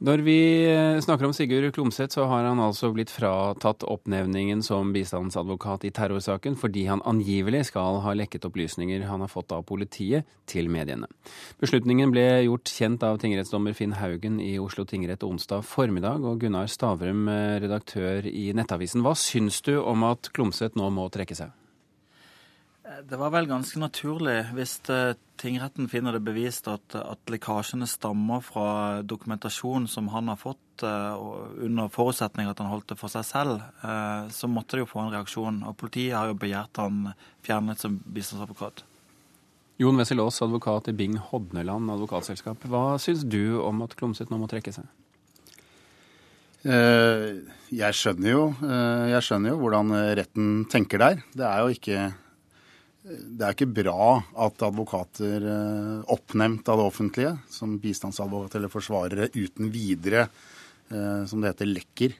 Når vi eh, snakker om Sigurd Klomsæt, så har han altså blitt fratatt oppnevningen som bistandsadvokat i terrorsaken fordi han angivelig skal ha lekket opplysninger han har fått av politiet, til mediene. Beslutningen ble gjort kjent av tingrettsdommer Finn Haugen i Oslo tingrett onsdag formiddag, og Gunnar Stavrum, eh, redaktør i Nettavisen. Hva syns du om at Klomsæt nå må trekke seg? Det var vel ganske naturlig hvis eh, tingretten finner det bevist at, at lekkasjene stammer fra dokumentasjon som han har fått uh, under forutsetning at han holdt det for seg selv, uh, så måtte det jo få en reaksjon. Og politiet har jo begjært han fjernet som bistandsadvokat. Jon Wessel Aas, advokat i Bing Hodneland advokatselskap. Hva syns du om at Klomsæt nå må trekke seg? Jeg skjønner, jo, jeg skjønner jo hvordan retten tenker der. Det er jo ikke det er ikke bra at advokater eh, oppnevnt av det offentlige som bistandsadvokat eller forsvarere uten videre, eh, som det heter, lekker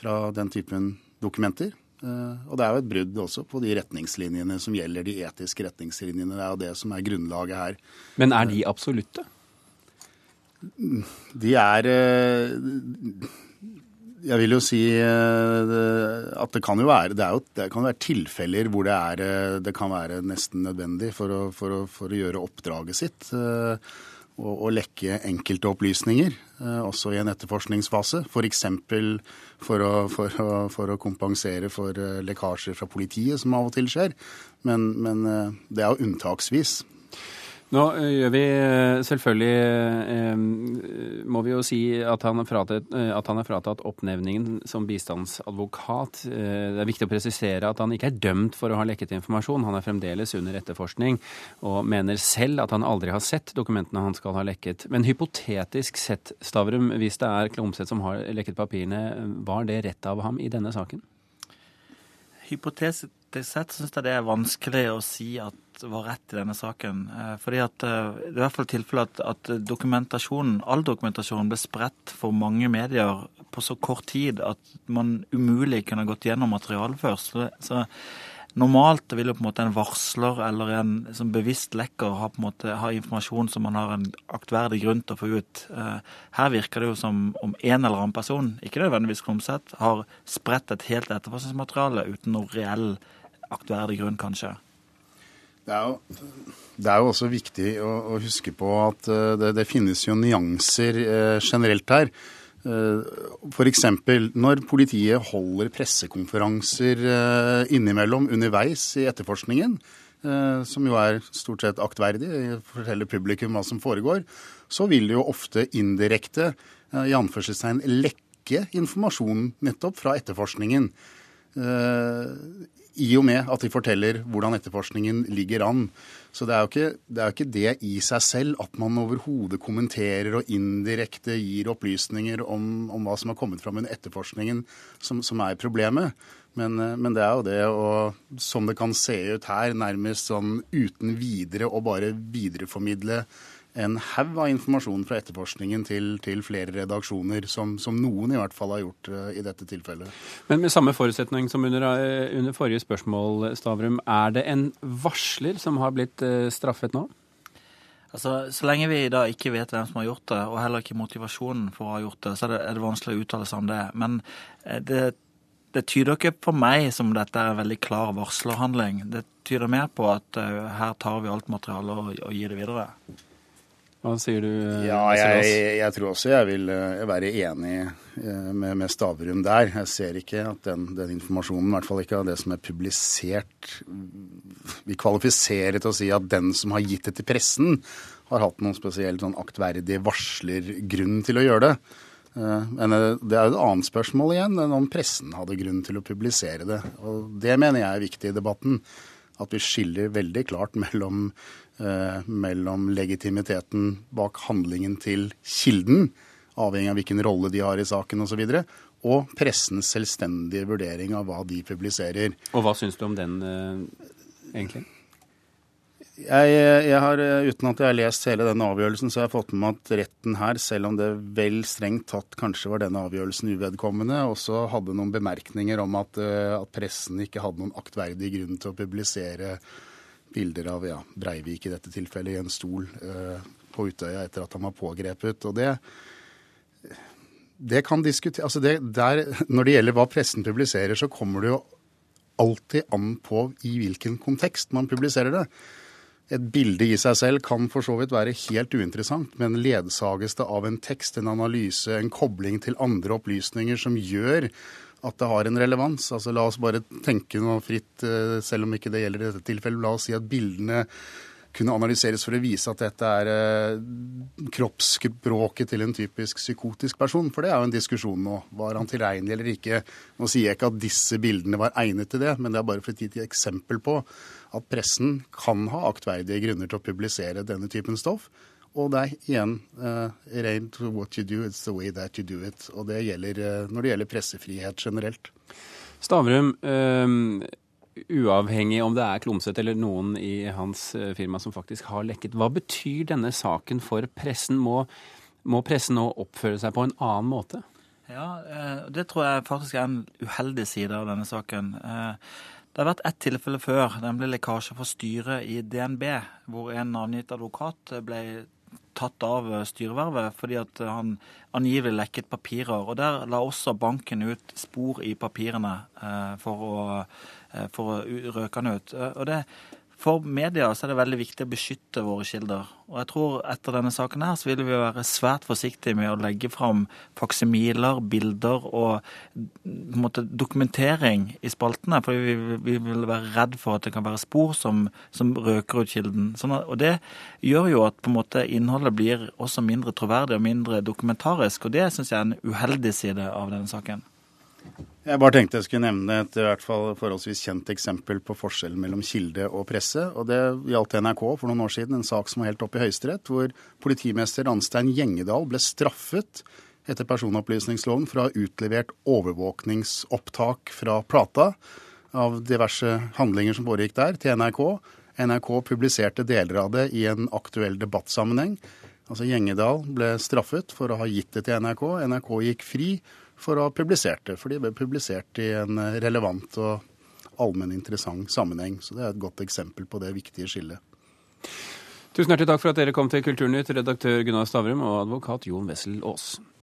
fra den typen dokumenter. Eh, og det er jo et brudd også på de retningslinjene som gjelder, de etiske retningslinjene. Det er jo det som er grunnlaget her. Men er de absolutte? De er jeg vil jo si eh, at det kan jo være, det jo, det kan være tilfeller hvor det, er, eh, det kan være nesten nødvendig for å, for å, for å gjøre oppdraget sitt. Og, å lekke enkelte opplysninger, også i en etterforskningsfase. F.eks. For, å, for, å, for å kompensere for lekkasjer fra politiet, som av og til skjer. Men, men det er jo unntaksvis. Nå eh, gjør vi eh, selvfølgelig eh, Må vi jo si at han, fratet, at han er fratatt oppnevningen som bistandsadvokat. Det er viktig å presisere at han ikke er dømt for å ha lekket informasjon. Han er fremdeles under etterforskning og mener selv at han aldri har sett dokumentene han skal ha lekket. Men hypotetisk sett, Stavrum, hvis det er Klomsæt som har lekket papirene, var det rett av ham i denne saken? Hypotetisk sett syns jeg det er vanskelig å si at var rett i denne saken. Eh, fordi at eh, Det er i hvert fall tilfellet at, at dokumentasjonen, all dokumentasjonen ble spredt for mange medier på så kort tid at man umulig kunne gått gjennom materialet først. Så Normalt vil jo på en måte en varsler eller en som bevisst lekker ha, på en måte, ha informasjon som man har en aktverdig grunn til å få ut. Eh, her virker det jo som om en eller annen person, ikke nødvendigvis Klomsæt, har spredt et helt etterforskningsmateriale uten noen reell aktverdig grunn, kanskje. Det er, jo, det er jo også viktig å, å huske på at uh, det, det, finnes jo nyanser uh, generelt her. Uh, F.eks. når politiet holder pressekonferanser innimellom underveis i etterforskningen, som jo er stort sett aktverdig, forteller publikum hva som foregår, så vil det jo ofte indirekte i anførselstegn lekke informasjon nettopp fra etterforskningen i og med at de forteller hvordan etterforskningen ligger an. Så det er jo ikke det, jo ikke det i seg selv at man overhodet kommenterer og indirekte gir opplysninger om, om, hva som har kommet fram under etterforskningen, som, som er problemet. Men, men, det er jo det å, som det kan se ut her, nærmest sånn uten videre å bare videreformidle en haug av informasjon fra etterforskningen til, til flere redaksjoner, som, som, noen i hvert fall har gjort uh, i dette tilfellet. Men med samme forutsetning som under, uh, under, forrige spørsmål, Stavrum. Er det en varsler som har blitt uh, straffet nå? Altså, Så lenge vi da ikke vet hvem som har gjort det, og heller ikke motivasjonen for å ha gjort det, så er det, er det vanskelig å uttale seg om det. Men det, det, tyder ikke på meg som dette er en veldig klar varslerhandling. Det tyder mer på at her tar vi alt materialet og, og gir det videre. Hva sier du? Eh, ja, jeg, jeg, tror også jeg vil eh, være enig eh, med, med Stavrum der. Jeg ser ikke at den, den, informasjonen, i hvert fall ikke av det som er publisert, vil kvalifisere til å si at den som har gitt det til pressen, har hatt noen spesielt sånn aktverdig varslergrunn til å gjøre det. Men det er jo et annet spørsmål igjen enn om pressen hadde grunn til å publisere det. Og det mener jeg er viktig i debatten. At vi skiller veldig klart mellom Eh, mellom legitimiteten bak handlingen til kilden, avhengig av hvilken rolle de har i saken osv., og, så og pressens selvstendige vurdering av hva de publiserer. Og hva syns du om den, eh, egentlig? Jeg, jeg, har, Uten at jeg har lest hele denne avgjørelsen, så har jeg fått med meg at retten her, selv om det vel strengt tatt kanskje var denne avgjørelsen uvedkommende, også hadde noen bemerkninger om at, eh, at pressen ikke hadde noen aktverdig grunn til å publisere bilder av ja, Breivik i dette tilfellet i en stol uh, på Utøya etter at han var pågrepet. Og det, det kan diskutere, altså det, der, Når det gjelder hva pressen publiserer, så kommer det jo alltid an på i hvilken kontekst man publiserer det. Et bilde i seg selv kan for så vidt være helt uinteressant, men ledsages det av en tekst, en analyse, en kobling til andre opplysninger som gjør at det har en relevans. Altså La oss bare tenke noe fritt, eh, selv om ikke det gjelder i dette tilfellet. La oss si at bildene kunne analyseres for å vise at dette er eh, kroppsspråket til en typisk psykotisk person. For det er jo en diskusjon nå. Var han tilregnelig eller ikke? Nå sier jeg ikke at disse bildene var egnet til det, men det er bare for å gi et eksempel på at pressen kan ha aktverdige grunner til å publisere denne typen stoff. Og det er igjen uh, rent what you do, it's the way that you do it. Og det gjelder uh, når det gjelder pressefrihet generelt. Stavrum, uh, uavhengig om det er Klomsæt eller noen i hans eh, firma som faktisk har lekket. Hva betyr denne saken for pressen? Må, må pressen nå oppføre seg på en annen måte? Ja, eh, det tror jeg faktisk er en uheldig side av denne saken. Eh, det har vært ett tilfelle før, nemlig lekkasje fra styret i DNB, hvor en navngitt advokat ble tatt av styrevervet fordi at han angivelig lekket papirer. Og Der la også banken ut spor i papirene for å Eh, for å røke han ut. Eh, og det, for media så er det veldig viktig å beskytte våre kilder. Og jeg tror etter denne saken her så vil vi være svært forsiktige med å legge fram faksimiler, bilder og måte, dokumentering i spaltene. For vi, vi, vil være redd for at det kan være spor som, som røker ut kilden. Sånn at, og det gjør jo at på en måte innholdet blir også mindre troverdig og mindre dokumentarisk. Og det syns jeg er en uheldig side av denne saken. Jeg bare tenkte jeg skulle nevne et i hvert fall forholdsvis kjent eksempel på forskjellen mellom kilde og presse. og Det gjaldt NRK for noen år siden, en sak som var helt oppe i Høyesterett, hvor politimester Anstein Gjengedal ble straffet etter personopplysningsloven for å ha utlevert overvåkningsopptak fra Plata av diverse handlinger som foregikk der, til NRK. NRK publiserte deler av det i en aktuell debattsammenheng. Altså Gjengedal ble straffet for å ha gitt det til NRK. NRK gikk fri for å ha publisert det. For de ble publisert i en relevant og allmenninteressant sammenheng. Så det er et godt eksempel på det viktige skillet. Tusen hjertelig takk for at dere kom til Kulturnytt, redaktør Gunnar Stavrum og advokat Jon Wessel Aas.